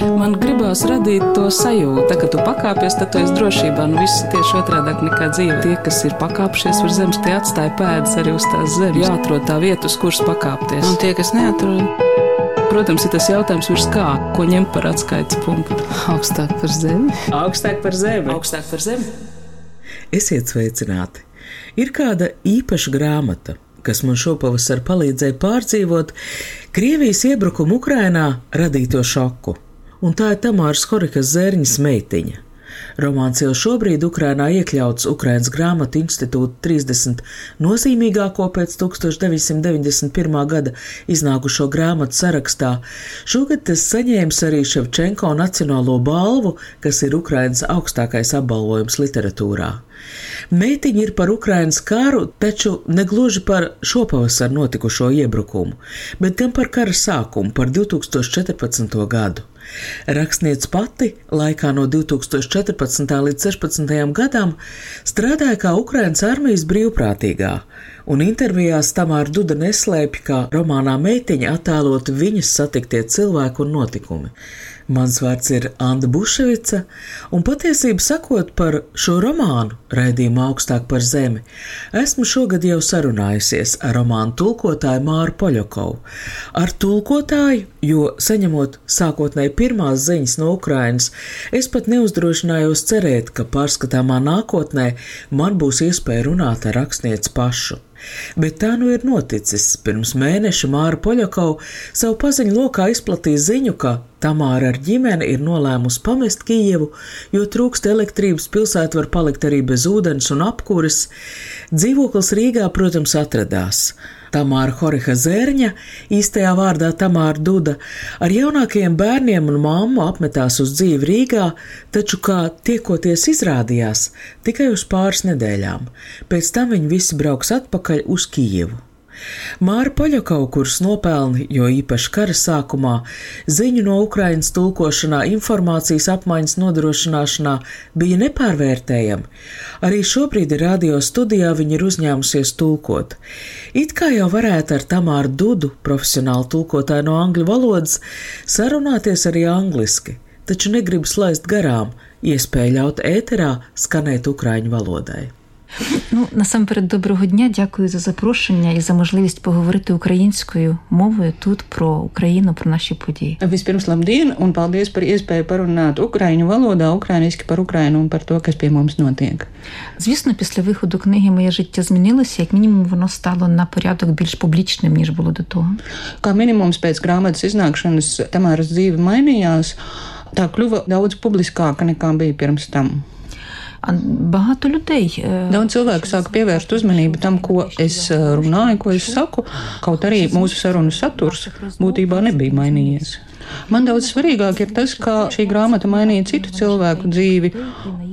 Man gribās radīt to sajūtu, tā, ka tu pakāpies, tad tu esi drošībā. Nu, viss tieši otrādi nekā dzīve. Tie, kas ir pakāpšies uz zemes, tie atstāja pēdas arī uz tās zemes. Jāatrod tā vieta, uz kuras pakāpties. Un tie, kas neatrod, Protams, ir tas jautājums, virs kā, ko ņemt par atskaites punktu. augstāk par zemi. Augstāk par zemi. Augstāk par zemi. Esiet sveicināti! Ir kāda īpaša grāmata, kas man šopavasar palīdzēja pārdzīvot Krievijas iebrukumu Ukrainā radīto šoku, un tā ir Tamāras Horikas Zērņas meitiņa. Romāns jau šobrīd Ukrainā iekļauts Ukrainas grāmatu institūta 30 nozīmīgāko pēc 1991. gada iznākušo grāmatu sarakstā. Šogad tas saņēmis arī Ševčenko Nacionālo balvu, kas ir Ukrainas augstākais apbalvojums literatūrā. Meitiņa ir par Ukrainas karu, taču ne gluži par šopavasar notikušo iebrukumu, bet gan par kara sākumu, par 2014. gadu. Rakstniece pati laikā no 2014. līdz 2016. gadam strādāja kā Ukrainas armijas brīvprātīgā, un intervijās Tamāra Duda neslēpj, kā romānā meitiņa attēlot viņas satiktie cilvēki un notikumi. Mans vārds ir Anna Buševica, un patiesību sakot par šo romānu, raidījumu augstāk par zemi, esmu šogad jau sarunājusies ar romānu tulkotāju Māru Poļakovu. Ar tulkotāju, jo saņemot sākotnēji pirmās ziņas no Ukrainas, es pat neuzdrošinājos cerēt, ka pārskatāmā nākotnē man būs iespēja runāt ar rakstnieci pašu. Bet tā nu ir noticis. Pirms mēneša Māra Poļakau savu paziņu lokā izplatīja ziņu, ka Tamāra ar ģimeni ir nolēmusi pamest Kijevu, jo trūkst elektrības, pilsēta var palikt arī bez ūdens un apkuras. Dzīvoklis Rīgā, protams, atradās. Tamāra Horiha Zērņa, īstajā vārdā Tamāra Duda, ar jaunākajiem bērniem un mammu apmetās uz dzīvi Rīgā, taču, kā tiekoties izrādījās, tikai uz pāris nedēļām. Pēc tam viņi visi brauks atpakaļ uz Kijevu. Māra Poļakau, kurš nopelni, jo īpaši kara sākumā, ziņu no Ukrainas tulkošanā, informācijas apmaiņas nodrošināšanā bija nepārvērtējami. Arī šobrīd ir radio studijā viņa ir uzņēmusies tulkot. It kā jau varētu ar Tamāru Dudu, profesionālu tulkotāju no angļu valodas, sarunāties arī angliski, taču negribu slaist garām iespēju ļaut ēterā skanēt ukraiņu valodai. Ну, насамперед, доброго дня, дякую за запрошення і за можливість поговорити українською мовою тут про Україну, про наші події. Vispirms, labdien, un paldies par iespēju parunāt ukraiņu valodā, ukrainiski par Ukrainu un par to, kas pie mums notiek. Звісно, після виходу книги моє життя змінилося. Як мінімум, воно стало на порядок більш публічним, ніж було до того. Kā minimums pēc grāmatas iznākšanas Tamāras dzīve mainījās, tā kļuva daudz publiskāka nekā bija pirms tam. А багато людей е, Daudz cilvēku sāka pievērst uzmanību tam, ko es eh, runāju, ko es saku, kaut arī mūsu sarunu saturs būtībā nebija mainījies. Man daudz svarīgāk ir tas, kā šī grāmata mainīja citu cilvēku dzīvi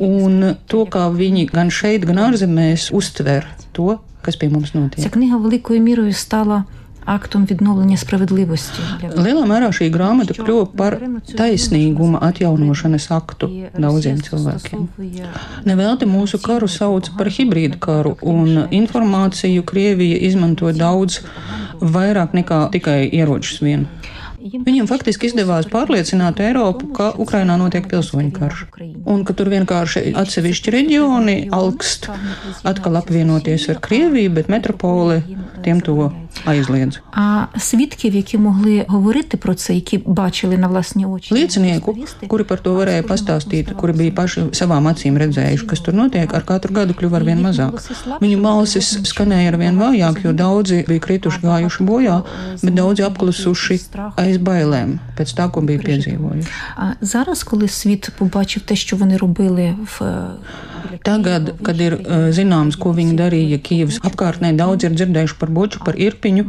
un to, kā viņi gan šeit, gan ārzemēs uztver to, kas pie mums ця notiek. книга великою мірою стала актом відновлення справедливості для Lielā mērā šī grāmata kļuva par taisnīguma atjaunošanas aktu daudziem cilvēkiem. Nevelti mūsu karu sauc par hibrīdu karu, un informāciju Krievija izmanto daudz vairāk nekā tikai ieročus vienu. Viņiem faktiski izdevās pārliecināt Eiropu, ka Ukrainā notiek pilsoņu karš. Un ka tur vienkārši atsevišķi reģioni augst atkal apvienoties ar Krieviju, bet metropole tiem to aizliedz. А свідків, які могли говорити про це, які бачили на власні очі, Liecinieku, kuri par to varēja pastāstīt, kuri bija paši savām acīm redzējuši, kas tur notiek, ar katru gadu kļuva ar vien mazāk. Viņu balsis skanēja ar vien vājāk, jo daudzi bija krituši gājuši bojā, bet daudzi apklusuši aiz bailēm pēc tā, ko bija piedzīvojuši. А зараз, коли світ побачив те, що вони робили в е, Tagad, kad ir uh, zināms, ko viņi darīja Kijavas apkārtnē, daudz ir dzirdējuši par boču, par irpiņu,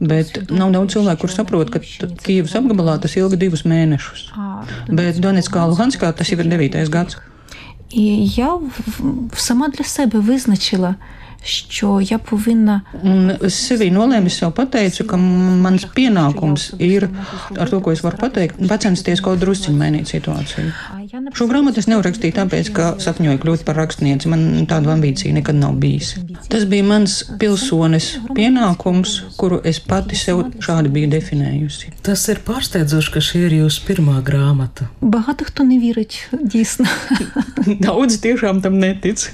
bet nav daudz cilvēku, kur saprot, ka t- Kijavas apgabalā tas ilga divus mēnešus. а, Bet Donetskā, Luhanskā tas jau ir devītais gads. І я в- в- сама для себе визначила, що я повинна Un es sevī nolēmu, es sev pateicu, ka mans pienākums ir ar to, ko es varu pateikt, pacensties kaut drusciņu mainīt situāciju. Šo grāmatu es neurakstīju tāpēc, ka sapņoju kļūt par rakstnieci. Man tādu ambīciju nekad nav bijis. Tas bija mans pilsonis pienākums, kuru es pati sev šādi biju definējusi. Tas ir pārsteidzoši, ka šī ir jūsu pirmā grāmata. Daudz tiešām tam netic.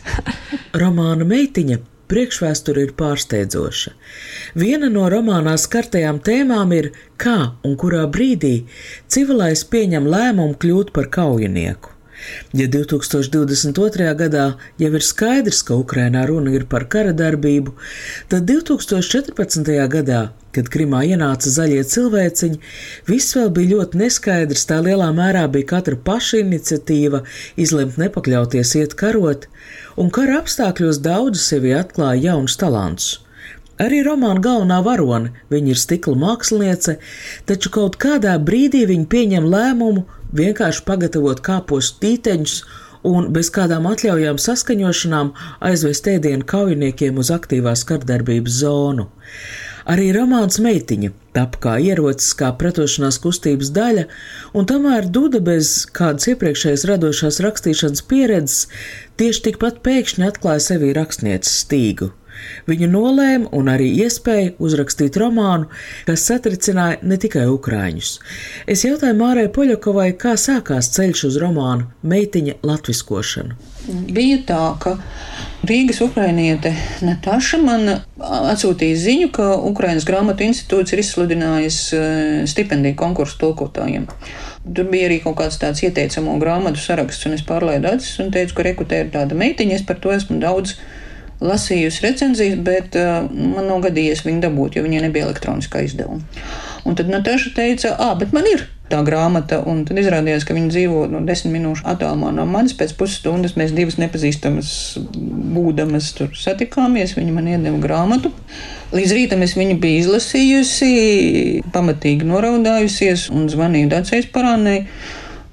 Romāna meitiņa priekšvēsture ir pārsteidzoša. Viena no romānā skartajām tēmām ir, kā un kurā brīdī civilais pieņem lēmumu kļūt par kaujinieku. Ja 2022. gadā jau ir skaidrs, ka Ukrainā runa ir par kara darbību, tad 2014. gadā, kad Krimā ienāca zaļie cilvēciņi, viss vēl bija ļoti neskaidrs, tā lielā mērā bija katra paša iniciatīva izlemt nepakļauties iet karot, un kara apstākļos daudzi sevi atklāja jaunus talantus. Arī romāna galvenā varone, viņa ir stikla māksliniece, taču kaut kādā brīdī viņa pieņem lēmumu vienkārši pagatavot kāpos tīteņus un bez kādām atļaujām saskaņošanām aizvest ēdienu kaujiniekiem uz aktīvās kardarbības zonu. Arī romāns Meitiņa tapa kā ierocis, kā pretošanās kustības daļa, un tomēr Duda bez kādas iepriekšējas radošās rakstīšanas pieredzes tieši tikpat pēkšņi atklāja sevī rakstnieces stīgu. Viņa nolēma un arī iespēja uzrakstīt romānu, kas satricināja ne tikai ukrāņus. Es jautāju Mārai Poļakovai, kā sākās ceļš uz romānu Meitiņa latviskošanu. Bija tā, ka Rīgas ukrainiete Nataša man atsūtīja ziņu, ka Ukrainas grāmatu institūts ir izsludinājis e, stipendiju konkursu tulkotājiem. Tur bija arī kaut kāds tāds ieteicamo grāmatu saraksts, un es pārlaidu acis un teicu, ka rekutē ir tāda meitiņa, es par to esmu daudz lasījusi recenzijas, bet uh, man nav gadījies viņu dabūt, jo viņai nebija elektroniskā izdevuma. Un tad Natāša teica, ah, bet man ir tā grāmata, un tad izrādījās, ka viņa dzīvo no desmit minūšu attālumā no manis. Pēc pusstundas mēs divas nepazīstamas būdamas tur satikāmies. Viņa man iedeva grāmatu. Līdz rītam es viņu biju izlasījusi, pamatīgi noraudājusies un zvanīju Dacēs parānai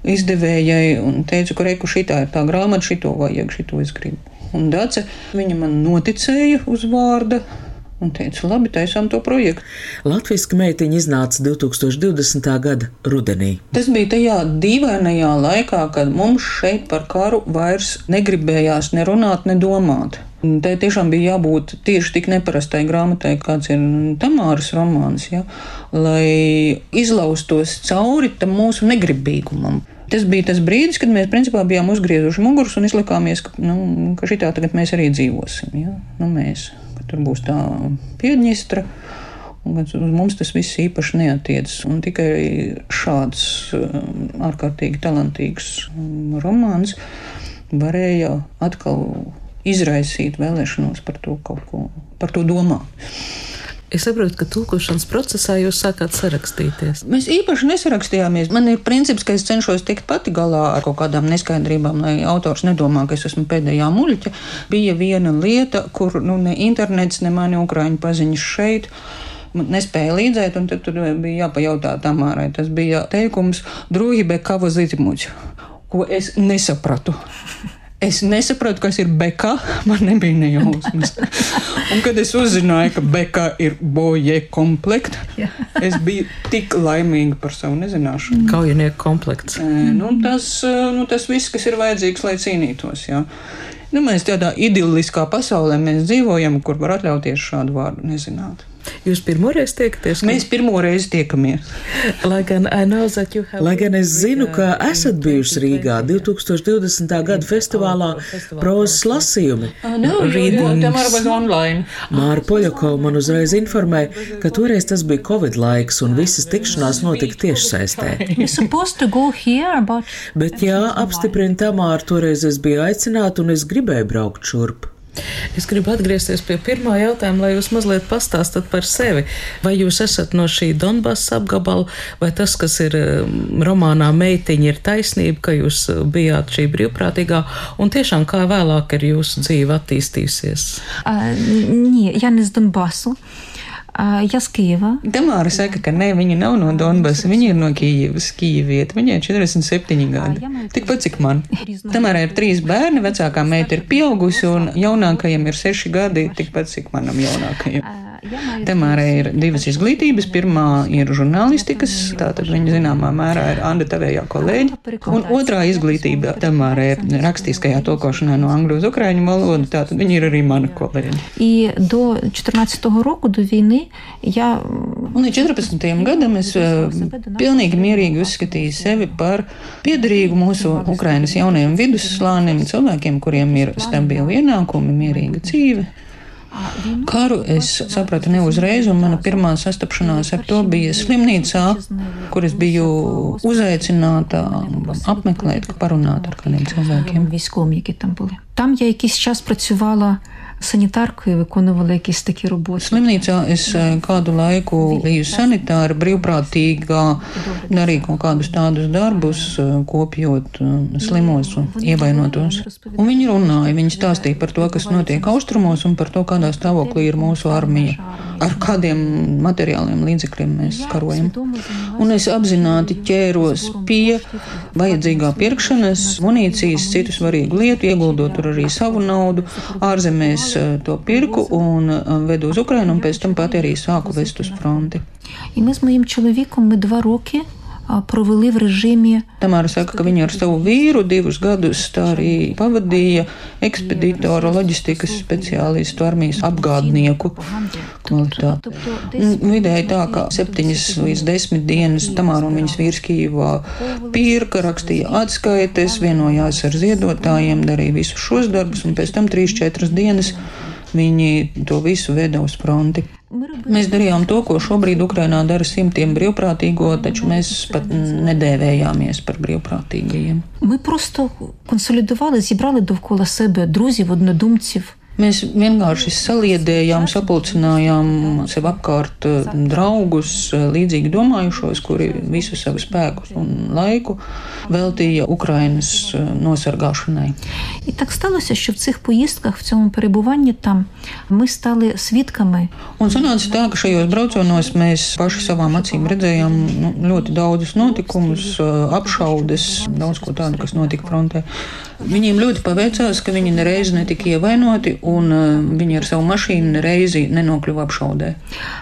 izdevējai un teicu, ka reku šitā ir tā grāmata, šito vajag, šito es gribu. Un Dace viņa man noticēja uz vārda. Un teica, labi, taisām to projektu. Latvijas meitiņa iznāca 2020. gada rudenī. Tas bija tajā dīvainajā laikā, kad mums šeit par karu vairs negribējās ne runāt, ne domāt. Tā tiešām bija jābūt tieši tik neparastai grāmatai, kāds ir Tamāras romāns, ja, lai izlaustos cauri tam mūsu negribīgumam. Tas bija tas brīdis, kad mēs principā bijām uzgriezuši mugurus un izlikāmies, ka, nu, ka šitā tagad mēs arī dzīvosim. Ja? Nu, mēs, tur būs tā piedņistra. Un uz mums tas viss īpaši neatiecas. Tikai šāds um, ārkārtīgi talantīgs um, romāns varēja atkal izraisīt vēlēšanos par to kaut ko, par to domāt. Es saprotu, ka tulkošanas procesā jūs sākāt sarakstīties. Mēs īpaši nesarakstījāmies. Man ir princips, ka es cenšos tikt pati galā ar kaut kādām neskaidrībām, lai autors nedomā, ka es esmu pēdējā muļķa. Bija viena lieta, kur nu, ne internets, ne mani ukrāņu paziņas šeit nespēja līdzēt, un tad bija jāpajautā Tamārai. Tas bija teikums Drūhibē kava zīmuļu, ko es nesapratu. Es nesaprotu, kas ir beka. Man nebija nejausmas. Un, kad es uzzināju, ka beka ir boje komplekta, es biju tik laimīga par savu nezināšanu. Kaujinieku komplekts. Nu, tas, nu, tas viss, kas ir vajadzīgs, lai cīnītos. Jā. Nu, mēs tādā idilliskā pasaulē dzīvojam, kur var atļauties šādu vārdu nezināt. Jūs pirmoreiz tiekaties? Mēs pirmoreiz tiekamies. Lai gan, have... Lai gan es zinu, ka esat bijuši Rīgā 2020. gada festivālā prozas lasījumi. Uh, no, Tamara was online. Māra Poļakova man uzreiz informēja, ka toreiz tas bija Covid laiks un visas tikšanās notika tiešsaistē. Bet jā, apstiprina Tamāra, toreiz es biju aicināta un es gribēju braukt šurp. Es gribu atgriezties pie pirmā jautājuma, lai jūs mazliet pastāstat par sevi. Vai jūs esat no šī Donbass apgabala, vai tas, kas ir um, romānā Meitiņa, ir taisnība, ka jūs uh, bijāt šī brīvprātīgā, un tiešām kā vēlāk ir jūsu dzīve attīstīsies? Uh, nie, ja ne z Donbasu. Я з Києва. Тамара saka, ka ne, viņa nav no Donbasa, viņa ir no Kijivas, Kijivieta. Viņai ir 47 gadi. Tikpat cik man. Tamara ir trīs bērni, vecākā meita ir pieaugusi un jaunākajam ir seši gadi, tikpat cik manam jaunākajam. Demārai ir divas izglītības. Pirmā ir žurnālistikas, tātad viņa zināmā mērā ir Anna Tavējā kolēģi. Un otrā izglītība Demārai ir rakstiskajā tulkošanā no angļu uz ukraiņu valodu, tātad viņa ir arī mana kolēģi. Un līdz 14. gadam es eh, pilnīgi mierīgi uzskatīju sevi par piederīgu mūsu Ukrainas jaunajiem vidusslānim, cilvēkiem, kuriem ir stabili ienākumi, mierīga dzīve. Karu es sapratu ne uzreiz, un mana pirmā sastapšanās ar to bija slimnīcā, kur es biju uzaicināta apmeklēt, parunāt ar kādiem cilvēkiem. військовим, які там були. Там я якийсь час працювала санітаркою, виконувала якісь такі роботи. Slimnīcā es eh, kādu laiku biju sanitāra, brīvprātīgā, darīju kaut kādus tādus darbus, eh, kopjot eh, slimos un ievainotos. Un viņi runāja, viņi stāstīja par to, kas notiek austrumos un par to, kādā stāvoklī ir mūsu armija, ar kādiem materiāliem līdzekļiem mēs karojam. Un es apzināti ķēros pie vajadzīgā pirkšanas, munīcijas, citu svarīgu lietu, ieguldot tur arī savu naudu. Ārzemēs eh, to pirku un eh, vedu uz Ukrajinu, un pēc tam pati arī sāku vest uz fronti. І ми з моїм чоловіком ми два роки провели в режимі Tamāra saka, ka viņa ar savu vīru divus gadus tā arī pavadīja ekspedītoru, loģistikas speciālistu, armijas apgādnieku kvalitāti. Un Vidēji tā, ka septiņas līdz desmit dienas Tamāra un viņas vīrs Kīvā pirka, rakstīja atskaites, vienojās ar ziedotājiem, darīja visus šos darbus, un pēc tam trīs, četras dienas viņi to visu veda uz fronti. Mēs darījām to, ko šobrīd Ukrainā dara simtiem brīvprātīgo, taču mēs pat nedēvējāmies par brīvprātīgajiem. Mēs vienkārši konsolidējāmies, iebrāli dovkola sebe draugus, vodnodumcīvus. Mēs vienkārši saliedējām, sapulcinājām sev apkārt eh, draugus, eh, līdzīgi domājušos, kuri visu savu spēku un laiku veltīja Ukrainas eh, nosargāšanai. І так сталося, що в цих поїздках, в цьому перебуванні там, ми стали свідками Un sanāca tā, ka šajos braucienos mēs paši savām acīm redzējām nu, ļoti daudzus notikumus, apšaudes, daudz ko tādu, kas notika frontē. Viņiem ļoti paveicās, ka viņi nereiz netika ievainoti, un eh, viņi ar savu mašīnu nereizi nenokļuva apšaudē.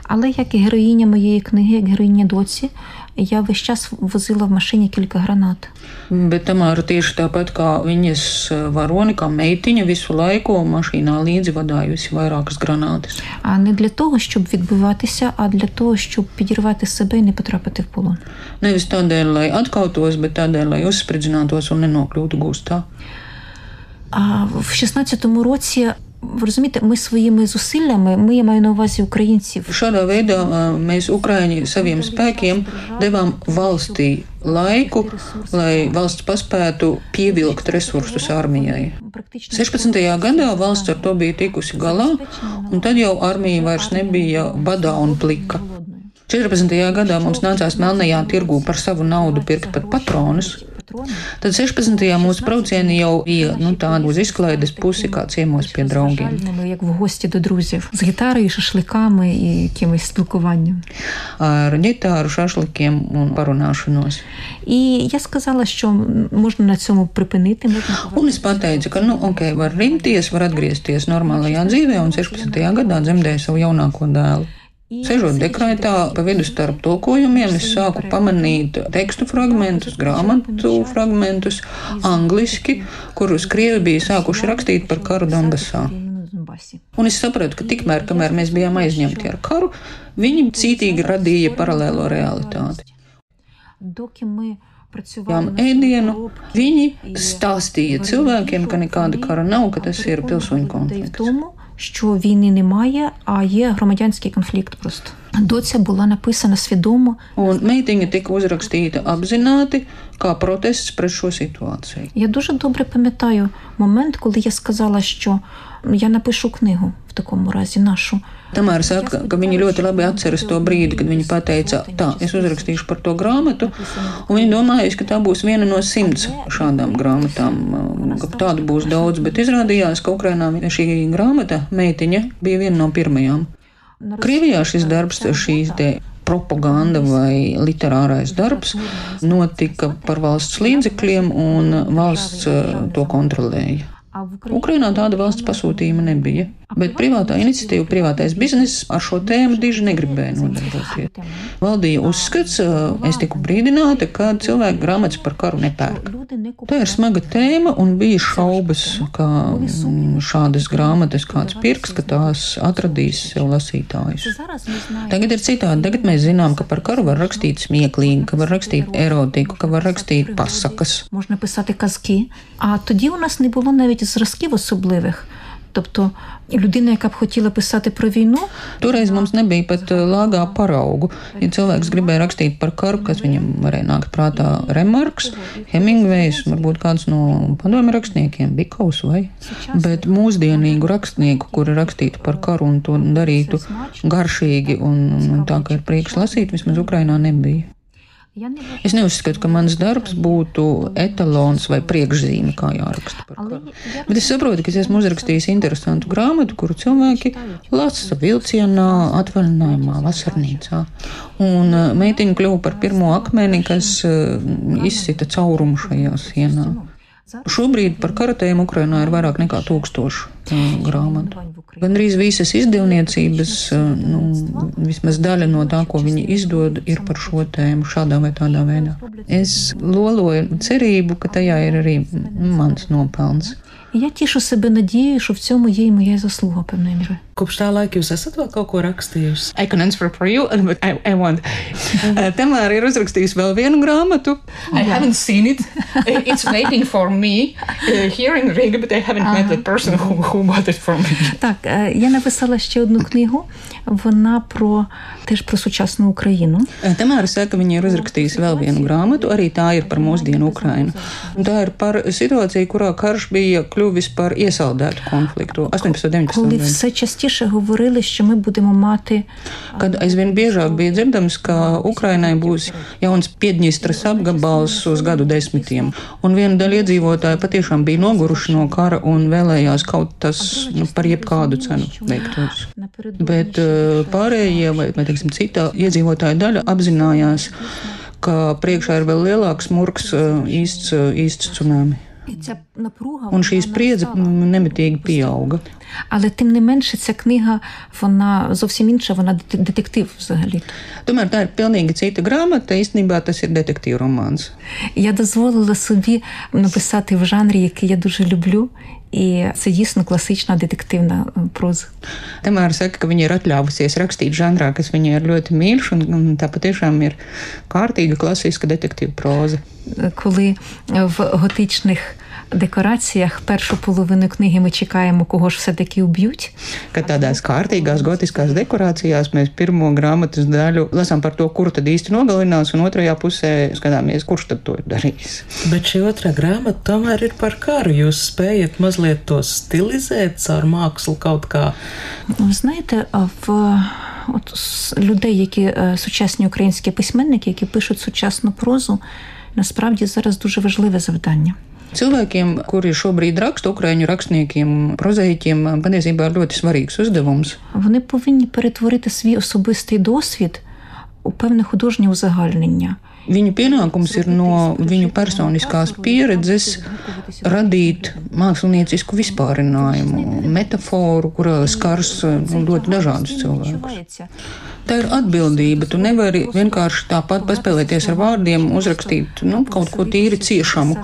Але як і героїня моєї книги, як героїня доці, я весь час возила в машині кілька гранат. Bet Tamāra tieši tāpat kā viņas varoni, kā meitiņa, visu laiku mašīnā līdzi vadājusi vairākas granātas. А не для того, щоб відбиватися, а для того, щоб підірвати себе і не потрапити в полон. Nevis tādēļ, lai atkautos, bet tādēļ, lai uzspridzinātos un nenokļūtu gūstā. А в 16-му році, ви розумієте, ми своїми зусиллями, ми я маю на увазі українців, Šādā veidā ā, mēs, Ukrāņi, saviem spēkiem devām valstī laiku, lai valsts paspētu pievilkt resursus armijai. практично 16. gadā valsts ar to bija tikusi galā, un tad jau armija vairs nebija badā un plika. 14. gadā mums nācās melnajā tirgū par savu naudu pirkt pat patronus. Tad 16. mūsu braucieni jau bija nu, tādi uz izklaides pusi, kā ciemos pie draugiem. Ми як в гості до друзів з гітарою, шашликами і якимось спілкуванням. Ar ģitāru, šašlikiem un parunāšanos. І я сказала, що можна на цьому припинити. Можна Un es pateicu, ka, nu, ok, var rimties, var atgriezties normālajā dzīvē, un 16. gadā dzemdēju savu jaunāko dēlu. Sežot dekrētā, pa vidu starp tulkojumiem, es sāku pamanīt tekstu fragmentus, grāmatu fragmentus, angliski, kurus krievi bija sākuši rakstīt par karu Donbasā. Un es sapratu, ka tikmēr, kamēr mēs bijām aizņemti ar karu, viņi cītīgi radīja paralēlo realitāti. Jām ēdienu, viņi stāstīja cilvēkiem, ka nekāda kara nav, ka tas ir pilsoņu konflikts. Що війни немає, а є громадянський конфлікт просто. Доця була написана свідомо. Un meitiņa tika uzrakstīta apzināti kā protests pret šo situāciju. Я дуже добре пам'ятаю момент, коли я сказала, що я напишу книгу в такому разі нашу. Tamēr saka, ka viņi ļoti labi atceras to brīdi, kad viņi teica, tā, es uzrakstīšu par to grāmatu, un viņi domājuši, ka tā būs viena no simts šādām grāmatām, ka tādu būs daudz, bet izrādījās, ka Ukrainā šī grāmata, meitiņa, bija viena no pirmajām. Krievijā šis darbs, šīs te propaganda vai literārais darbs notika par valsts līdzekļiem, un valsts eh, to kontrolēja. Ukrainā tāda valsts pasūtījuma nebija. Bet privātā iniciatīva, privātais bizness ar šo tēmu diži negribēja nodarboties. Valdīja uzskats, es tiku brīdināta, ka cilvēki grāmatas par karu nepērk. Tā ir smaga tēma un bija šaubas, ka šādas grāmatas kāds pirks, ka tās atradīs sev lasītājus. Tagad ir citādi. Tagad mēs zinām, ka par karu var rakstīt smieklīgi, ka var rakstīt erotiku, ka var rakstīt pasakas. Можна писати казки. А тоді у нас не було навіть зразків особливих. Тобто людина, яка б хотіла писати про війну, Toreiz mums nebija pat lāgā paraugu. Ja cilvēks gribēja rakstīt par karu, kas viņam varēja nākt prātā Remarks, Hemingvejs, varbūt kāds no padomju rakstniekiem, Bikaus vai. Bet mūsdienīgu rakstnieku, kuri rakstītu par karu un to darītu garšīgi un, un tā, ka ir prieks lasīt, vismaz Ukrainā nebija. Es neuzskatu, ka mans darbs būtu etalons vai priekšzīme, kā jāraksta par karu. Bet es saprotu, ka es esmu uzrakstījis interesantu grāmatu, kuru cilvēki lasa vilcienā, atvaļinājumā, vasarnīcā. Un meitiņa kļuva par pirmo akmeni, kas izsita caurumu šajā sienā. Šobrīd par karatēm Ukrainā ir vairāk nekā tūkstoši grāmatu. Gan arī visas izdevniecības, nu, vismaz daļa no tā, ko viņi izdod, ir par šo tēmu šādā vai tādā veidā. Es loloju cerību, ka tajā ir arī mans nopelns. Я тішу себе надією, що в цьому є і моя заслуга певною мірою. Kopš tā laika jūs esat vēl kaut ko rakstījusi? I can answer for you, but I, I want. Tamāra ir uzrakstījusi vēl vienu grāmatu. I haven't seen it. It's waiting for me uh, here in Riga, but I haven't met the person who, who bought it for me. Так, я написала ще одну книгу. Вона про теж про сучасну Україну. Tamāra saka, viņa ir uzrakstījusi vēl vienu grāmatu, arī tā ir par mūsdienu Ukrainu. Un tā ir par situāciju, kurā karš bija kļuvis par iesaldētu konfliktu 18. un 19. Коли все частіше говорили, що ми будемо мати Kad aizvien biežāk bija dzirdams, ka Ukrainai būs jauns Piedņistras apgabals uz gadu desmitiem, un viena daļa iedzīvotāja patiešām bija noguruši no kara un vēlējās kaut tas nu, par jebkādu cenu veiktos. Bet uh, pārējie, vai, vai teiksim, cita iedzīvotāja daļa apzinājās, ka priekšā ir vēl lielāks murgs, uh, īsts, uh, īsts tsunami. І ця напруга Un šī spriedze mm, nemitīgi pieauga. Але тим не менше, ця книга вона зовсім інша, вона дет- детектив взагалі. Tomēr tā ir pilnīgi cita grāmata. Īstenībā tas ir detektīva romāns. Я дозволила собі написати в жанрі, який я дуже люблю, і це дійсно класична детективна е, проза. Tamēr saka, ka viņa ir atļāvusies rakstīt žanrā, kas viņai ir ļoti mīļš, un, un tā patiešām ir kārtīga klasiska detektīva proza. Коли в готичних декораціях першу половину книги ми чекаємо, кого ж все-таки уб'ють. Kad tādās kārtīgās gotiskās dekorācijās mēs pirmo grāmatas daļu lasām par to, kuru tad īsti nogalinās, un otrajā pusē skatāmies, kurš tad to ir darījis. Bet šī otrā grāmata tomēr ir par karu. Jūs spējat mazliet to stilizēt caur mākslu kaut kā. Ви знаєте, а в от с- людей, які е, сучасні українські письменники, які пишуть сучасну прозу, насправді зараз дуже важливе завдання. Cilvēkiem, kuri šobrīd raksta ukrāņu rakstniekiem, prozaiķiem, patiesībā ir ļoti svarīgs uzdevums. Вони повинні перетворити свій особистий досвід у певне художнє узагальнення. Viņu pienākums ir no viņu personiskās pieredzes radīt māksliniecisku vispārinājumu, metaforu, kurā skars nu, ļoti dažādus cilvēkus. Tā ir atbildība. Tu nevari vienkārši tāpat paspēlēties ar vārdiem, uzrakstīt nu, kaut ko tīri ciešamu.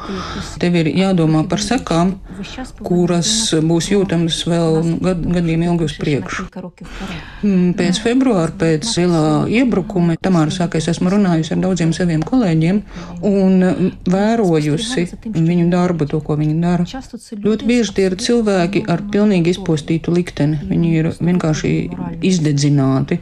Tev ir jādomā par sekām, kuras būs jūtamas vēl gad, gadiem ilgi uz priekšu. Mm, Pēc februāra, pēc lielā iebrukuma, Tamāra saka, es esmu runājusi ar daudziem saviem kolēģiem un vērojusi viņu darbu, to, ko viņi dara. Ļoti bieži tie ir cilvēki ar pilnīgi izpostītu likteni. Viņi ir vienkārši izdedzināti.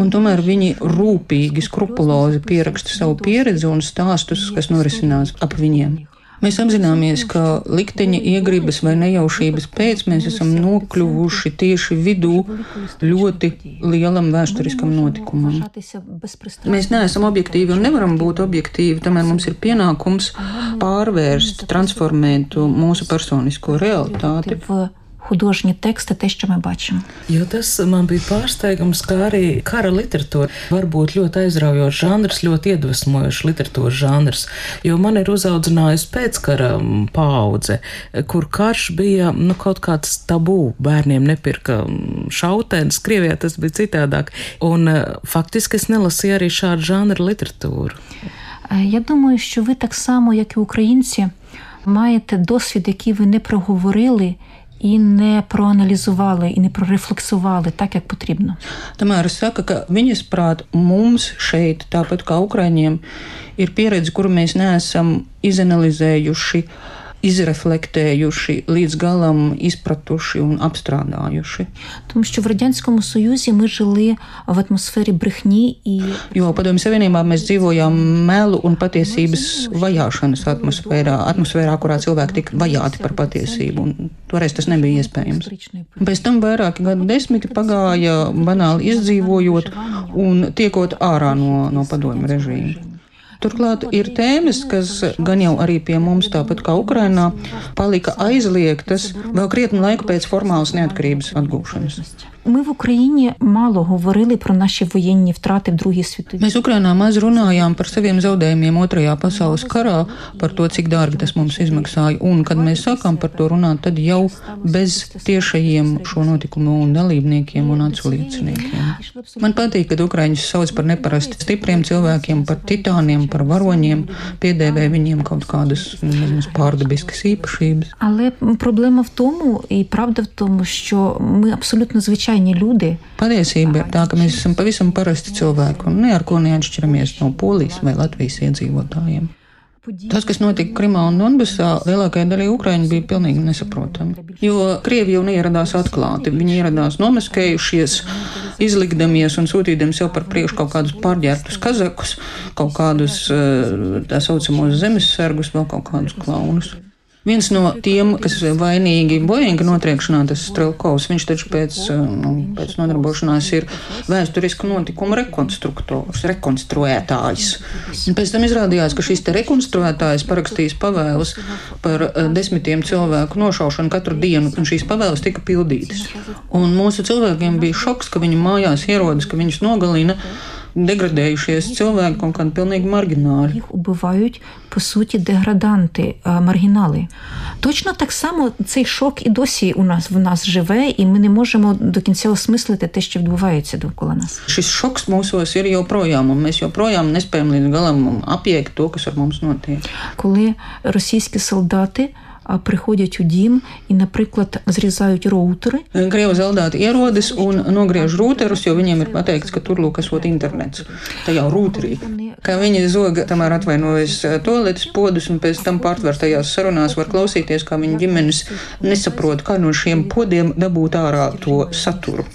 Un tomēr viņi rūpīgi, skrupulozi pieraksta savu pieredzi un stāstus, kas norisinās ap viņiem. Mēs apzināmies, ka likteņa iegribas vai nejaušības pēc mēs esam nokļuvuši tieši vidū ļoti lielam vēsturiskam notikumam. Mēs neesam objektīvi un nevaram būt objektīvi, tomēr mums ir pienākums pārvērst, transformēt mūsu personisko realitāti в художні тексти, те, що ми бачимо. Jo tas man bija pārsteigums, kā arī kara literatūra var būt ļoti aizraujošs žanrs, ļoti iedvesmojošs literatūras žanrs. Jo man ir uzaudzinājusi pēckara paudze, kur karš bija nu, kaut kāds tabū. Bērniem nepirka šautenes, Krievijā tas bija citādāk. Un faktiski es nelasīju arī šādu žanru literatūru. Я думаю, що ви так само, як і українці, маєте досвід, який ви не проговорили і не проаналізували, і не прорефлексували так, як потрібно. Tomēr es saku, ka viņas prāt mums šeit, tāpat kā Ukraiņiem, ir pieredze, kuru mēs neesam izanalizējuši izreflektējuši, līdz galam izpratuši un apstrādājuši. Тому що в Радянському Союзі ми жили в атмосфері брехні і Jo Padomju Savienībā mēs dzīvojām melu un patiesības vajāšanas atmosfērā, atmosfērā, kurā cilvēki tika vajāti par patiesību. Un toreiz tas nebija iespējams. Pēc tam vairāki gadu desmiti pagāja banāli izdzīvojot un tiekot ārā no, no padomju režīma. Turklāt ir tēmas, kas gan jau arī pie mums, tāpat kā Ukrainā, palika aizliegtas vēl krietni laiku pēc formālas neatkarības atgūšanas. Ми в Україні мало говорили про наші воєнні втрати в Другій світовій. Mēs Ukrainā maz runājām par saviem zaudējumiem Otrajā pasaules karā, par to, cik dārgi tas mums izmaksāja. Un, kad mēs sākām par to runāt, tad jau bez tiešajiem šo notikumu dalībniekiem un atslieciniekiem. Man patīk, kad Ukraiņus sauc par neparasti stipriem cilvēkiem, par titāniem, par varoņiem, piedēvē viņiem kaut kādas nezinu, pārdabiskas īpašības. Але проблема в тому, і правда в тому, що ми абсолютно звичайні люди. Patiesība ir tā, ka mēs esam pavisam parasti cilvēki un ne ar ko neatšķiramies no Polijas vai Latvijas iedzīvotājiem. Tas, kas notika Krimā un Donbasā, lielākajai daļai Ukrāņu bija pilnīgi nesaprotami. Jo Krievi jau neieradās atklāti. Viņi ieradās nomaskējušies, izlikdamies un sūtīdami sev par priekšu kaut kādus pārģērbtus kazakus, kaut kādus tā saucamos zemesargus, vēl kaut kādus klaunus. Viens no tiem, kas vainīgi Boeinga notriekšanā, tas Strelkovs, viņš taču pēc, nu, pēc nodarbošanās ir vēsturisku notikumu rekonstruktors, rekonstruētājs. Un pēc tam izrādījās, ka šis te rekonstruētājs parakstījis pavēles par desmitiem cilvēku nošaušanu katru dienu, un šīs pavēles tika pildītas. Un mūsu cilvēkiem bija šoks, ka viņi mājās ierodas, ka viņus nogalina деградējušies cilvēki, kaut kādi pilnīgi. Їх убивають, по суті, деграданти, маргінали. Точно так само цей шок і досі у нас в нас живе, і ми не можемо до кінця осмислити те, що відбувається довкола нас. Šis šoks mūsos ir joprojām, un mēs joprojām nespējam līdz galam apiekt to, kas ar mums notiek. Коли російські солдати приходять у дім і, наприклад, зрізають роутери. Krievu zaldāti ierodas un nogriež rūterus, jo viņiem ir pateikts, ka tur lūk, esot internets. Tā jau rūterī. Kā viņi zoga, tamēr atvainojas toaletes podus un pēc tam pārtvertajās sarunās var klausīties, kā viņa ģimenes nesaprot, kā no šiem podiem dabūt ārā to saturu.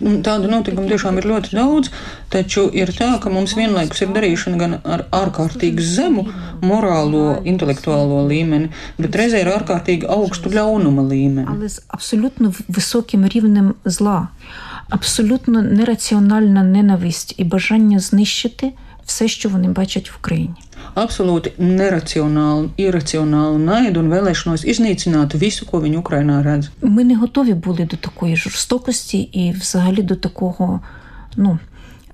Un tādu notikumu tiešām ir ļoti daudz, taču ir tā, ka mums vienlaikus ir darīšana gan ar ārkārtīgi zemu morālo, intelektuālo līmeni, bet reizē ir ārkārtīgi augstu ļaunuma līmeni. Але з абсолютно високим рівнем зла, абсолютно нераціональна ненависть і бажання знищити Все, що вони бачать в Україні. Absolūti neracionāli, iracionāli naidu un vēlēšanos iznīcināt visu, ko viņi Ukrainā redz. Ми не готові були до такої жорстокості і взагалі до такого, ну.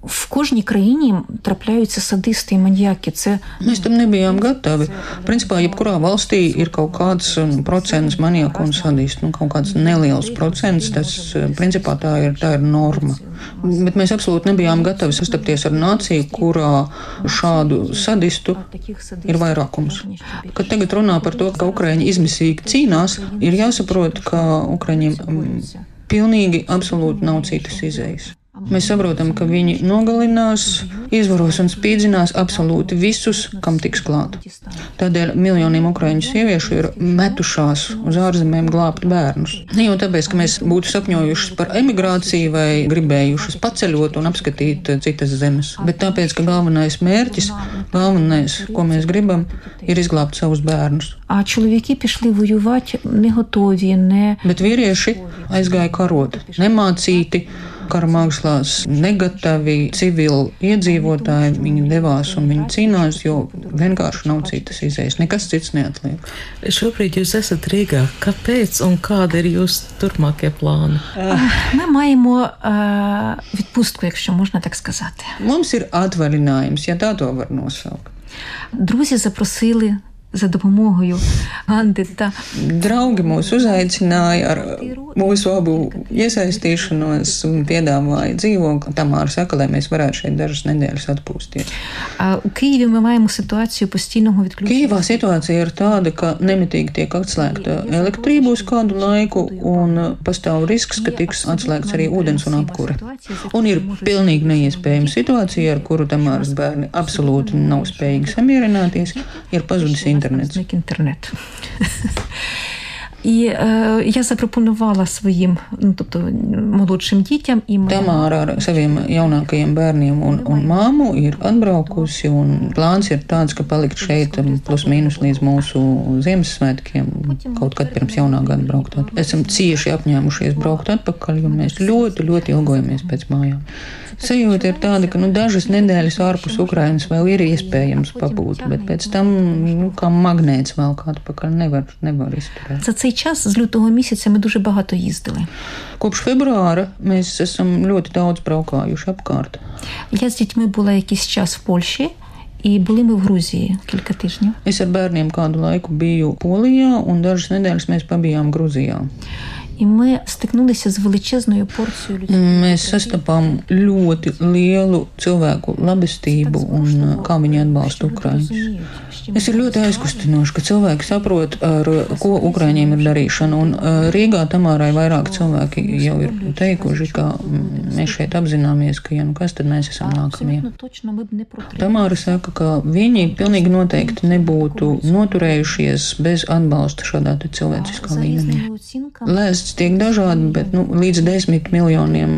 В кожній країні трапляються садисти і маніяки. Це Mēs tam nebijām gatavi. Principā, jebkurā valstī ir kaut kāds procents maniaku un sadistu, nu, kaut kāds neliels procents. Tas, principā, tā ir, tā ir norma. Bet mēs absolūti nebijām gatavi sastapties ar nāciju, kurā šādu sadistu ir vairākums. Kad tagad runā par to, ka Ukraiņi izmisīgi cīnās, ir jāsaprot, ka Ukraiņiem pilnīgi absolūti nav citas izējas. Mēs saprotam, ka viņi nogalinās, izvaros un spīdzinās absolūti visus, kam tiks klāt. Tādēļ miljoniem ukraiņu sieviešu ir metušās uz ārzemēm glābt bērnus. Ne jau tāpēc, ka mēs būtu sapņojušas par emigrāciju vai gribējušas paceļot un apskatīt citas zemes, bet tāpēc, ka galvenais mērķis, galvenais, ko mēs gribam, ir izglābt savus bērnus. Bet vīrieši aizgāja karot, nemācīti kara mākslās negatavi civili iedzīvotāji, viņi devās un viņi cīnās, jo vienkārši nav citas izējas, nekas cits neatliek. Šobrīd jūs esat Rīgā. Kāpēc un kādi ir jūsu turpmākie плани? Ми маємо відпустку, якщо можна так сказати. Mums ir atvaļinājums, ja tā to var nosaukt. Друзі запросили за допомогою Ганди та Draugi mūs uzaicināja ar mūsu abu iesaistīšanos un piedāvāja dzīvokli. Tamāra saka, lai mēs varētu šeit dažas nedēļas atpūsties. А у Києві ми маємо ситуацію постійного відключення. Kīvā situācija ir tāda, ka nemitīgi tiek atslēgta elektrība uz kādu laiku, un pastāv risks, ka tiks atslēgts arī ūdens un apkure. Un ir pilnīgi neiespējama situācija, ar kuru Tamāras bērni absolūti nav spējīgi samierināties, ir pazudis internets. Зник інтернет. І е, я запропонувала своїм, ну тобто молодшим дітям і моїм Tamāra ar saviem jaunākajiem bērniem un, un māmu ir atbraukusi, un plāns ir tāds, ka palikt šeit um, plus mīnus līdz mūsu Ziemassvētkiem, kaut kad pirms jaunā gada braukt. atpakaļ. Esam cieši apņēmušies braukt atpakaļ, jo mēs ļoti, ļoti ilgojamies pēc mājām. Sajūta ir tāda, ka nu, dažas nedēļas ārpus Ukrainas vēl ir iespējams pabūt, bet pēc tam, nu, kā magnēts vēl kā atpakaļ, nevar, nevar izturēt. за цей час з лютого місяця ми дуже багато їздили. Kopš februāra mēs esam ļoti daudz braukājuši apkārt. Я з дітьми була якийсь час в Польщі, і були ми в Грузії кілька тижнів. Es ar bērniem kādu laiku biju Polijā, un dažas nedēļas mēs pabijām Grūzijā. І ми стикнулися з величезною порцією людей. Mēs sastapām ļoti lielu cilvēku labestību un uh, kā viņi atbalsta Ukraiņus. Es ir ļoti aizkustinoši, ka cilvēki saprot, ar ko Ukraiņiem ir darīšana. Un uh, Rīgā Tamārai vairāk cilvēki jau ir teikuši, ka mm, mēs šeit apzināmies, ka, ja nu kas, tad mēs esam nākamie. Абсолютно точно ми б не протримали. Tamāra saka, ka viņi pilnīgi noteikti nebūtu noturējušies bez atbalsta šādā te cilvēciskā За līmenī. різними оцінками, Lēsts tiek dažādi, bet nu, līdz desmit miljoniem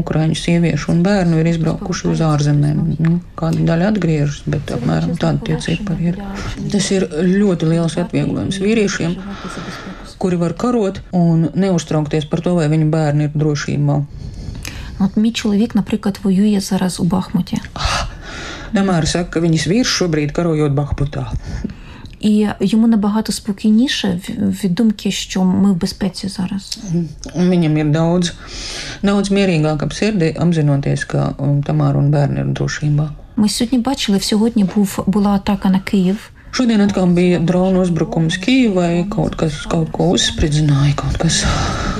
ukrāņu sieviešu un bērnu ir izbraukuši uz ārzemēm. Nu, kāda daļa atgriežas, bet apmēram tādi tie cipari ir. Tas ir ļoti liels atvieglojums vīriešiem, kuri var karot un neuztraukties par to, vai viņu bērni ir drošībā. От мій чоловік, наприклад, воює зараз у Бахмуті. Damēr saka, ka viņas vīrs šobrīd karojot Bahputā. І йому набагато спокійніше в- від думки, що ми в безпеці зараз. Un Viņam ir daudz, daudz mierīgāk ap sirdi, apzinoties, ka um, Tamāra un bērni ir drošībā. Ми сьогодні бачили, сьогодні був була атака на Київ. Šodien atkal bija drona uzbrukums Kīvai, kaut kas kaut ko uzspridzināja, kaut kas,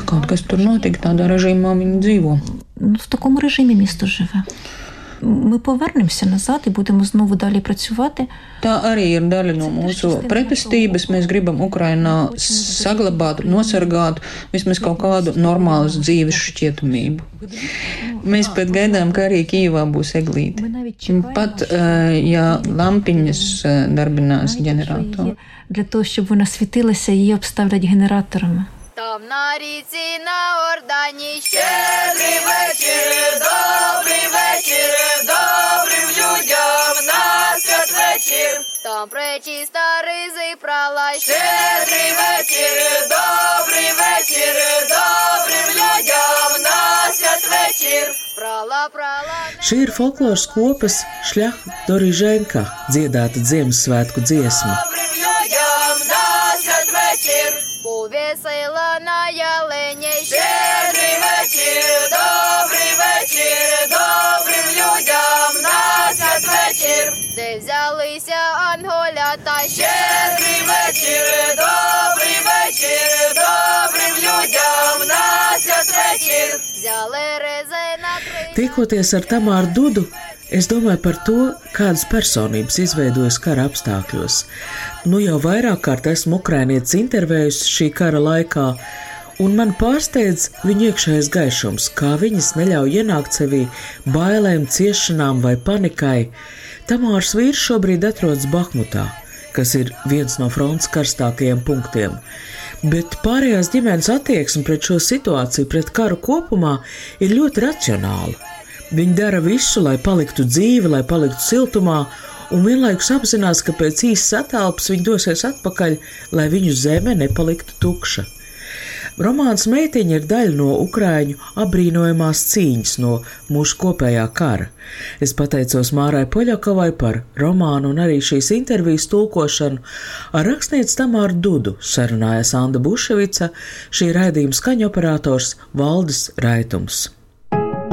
kaut kas tur notika. Tādā režīmā viņi dzīvo. Ну, в такому режимі місто живе. Ми повернемося назад і будемо знову далі працювати. Tā arī ir daļa no mūsu pretestības. Mēs gribam Ukrainā saglabāt, nosargāt vismaz kaut kādu normālas dzīves šķietamību. Mēs pat gaidām, ka arī Kīvā būs eglīte. Ми навіть чекаємо, Pat, eh, ja lampiņas eh, darbinās що ģeneratoru. її- для того, щоб вона світилася, її обставлять генераторами. Там на ріці на Ордані щедрий вечір, добрий вечір, добрим людям на святвечір. Там пречиста ризи прала щедрий вечір, добрий вечір, добрим людям на святвечір. Прала, прала. Šī ir folkloras kopas šļaka Doriženka dziedāta Ziemassvētku dziesma. Добрим людям на святвечір. Повесила вечір, добрим людям на святвечір, де взялися анголята. Щедрий вечір, добрий вечір, добрим людям на святвечір, взяли рези на три. Tikoties ar Tamāru Dudu, es domāju par to, kādas personības izveidojas kara apstākļos. Nu jau vairāk kārt esmu ukrainietis intervējusi šī kara laikā, un man pārsteidz viņa iekšējais gaišums, kā viņas neļauj ienākt sevī bailēm, ciešanām vai panikai. Tamārs vīrs šobrīd atrodas Bahmutā, kas ir viens no fronts karstākajiem punktiem. Bet pārējās ģimenes attieksme pret šo situāciju, pret karu kopumā, ir ļoti racionāla. Viņi dara visu, lai paliktu dzīvi, lai paliktu siltumā, un vienlaikus apzinās, ka pēc īsas attēlpas viņi dosies atpakaļ, lai viņu zeme nepaliktu tukša. Romāns Meitiņa ir daļa no Ukrāņu apbrīnojamās cīņas no mūsu kopējā kara. Es pateicos Mārai Poļakovai par romānu un arī šīs intervijas tulkošanu. Ar rakstnieci Tamāru Dudu sarunājas Anda Buševica, šī raidījuma skaņoperators Valdis Raitums.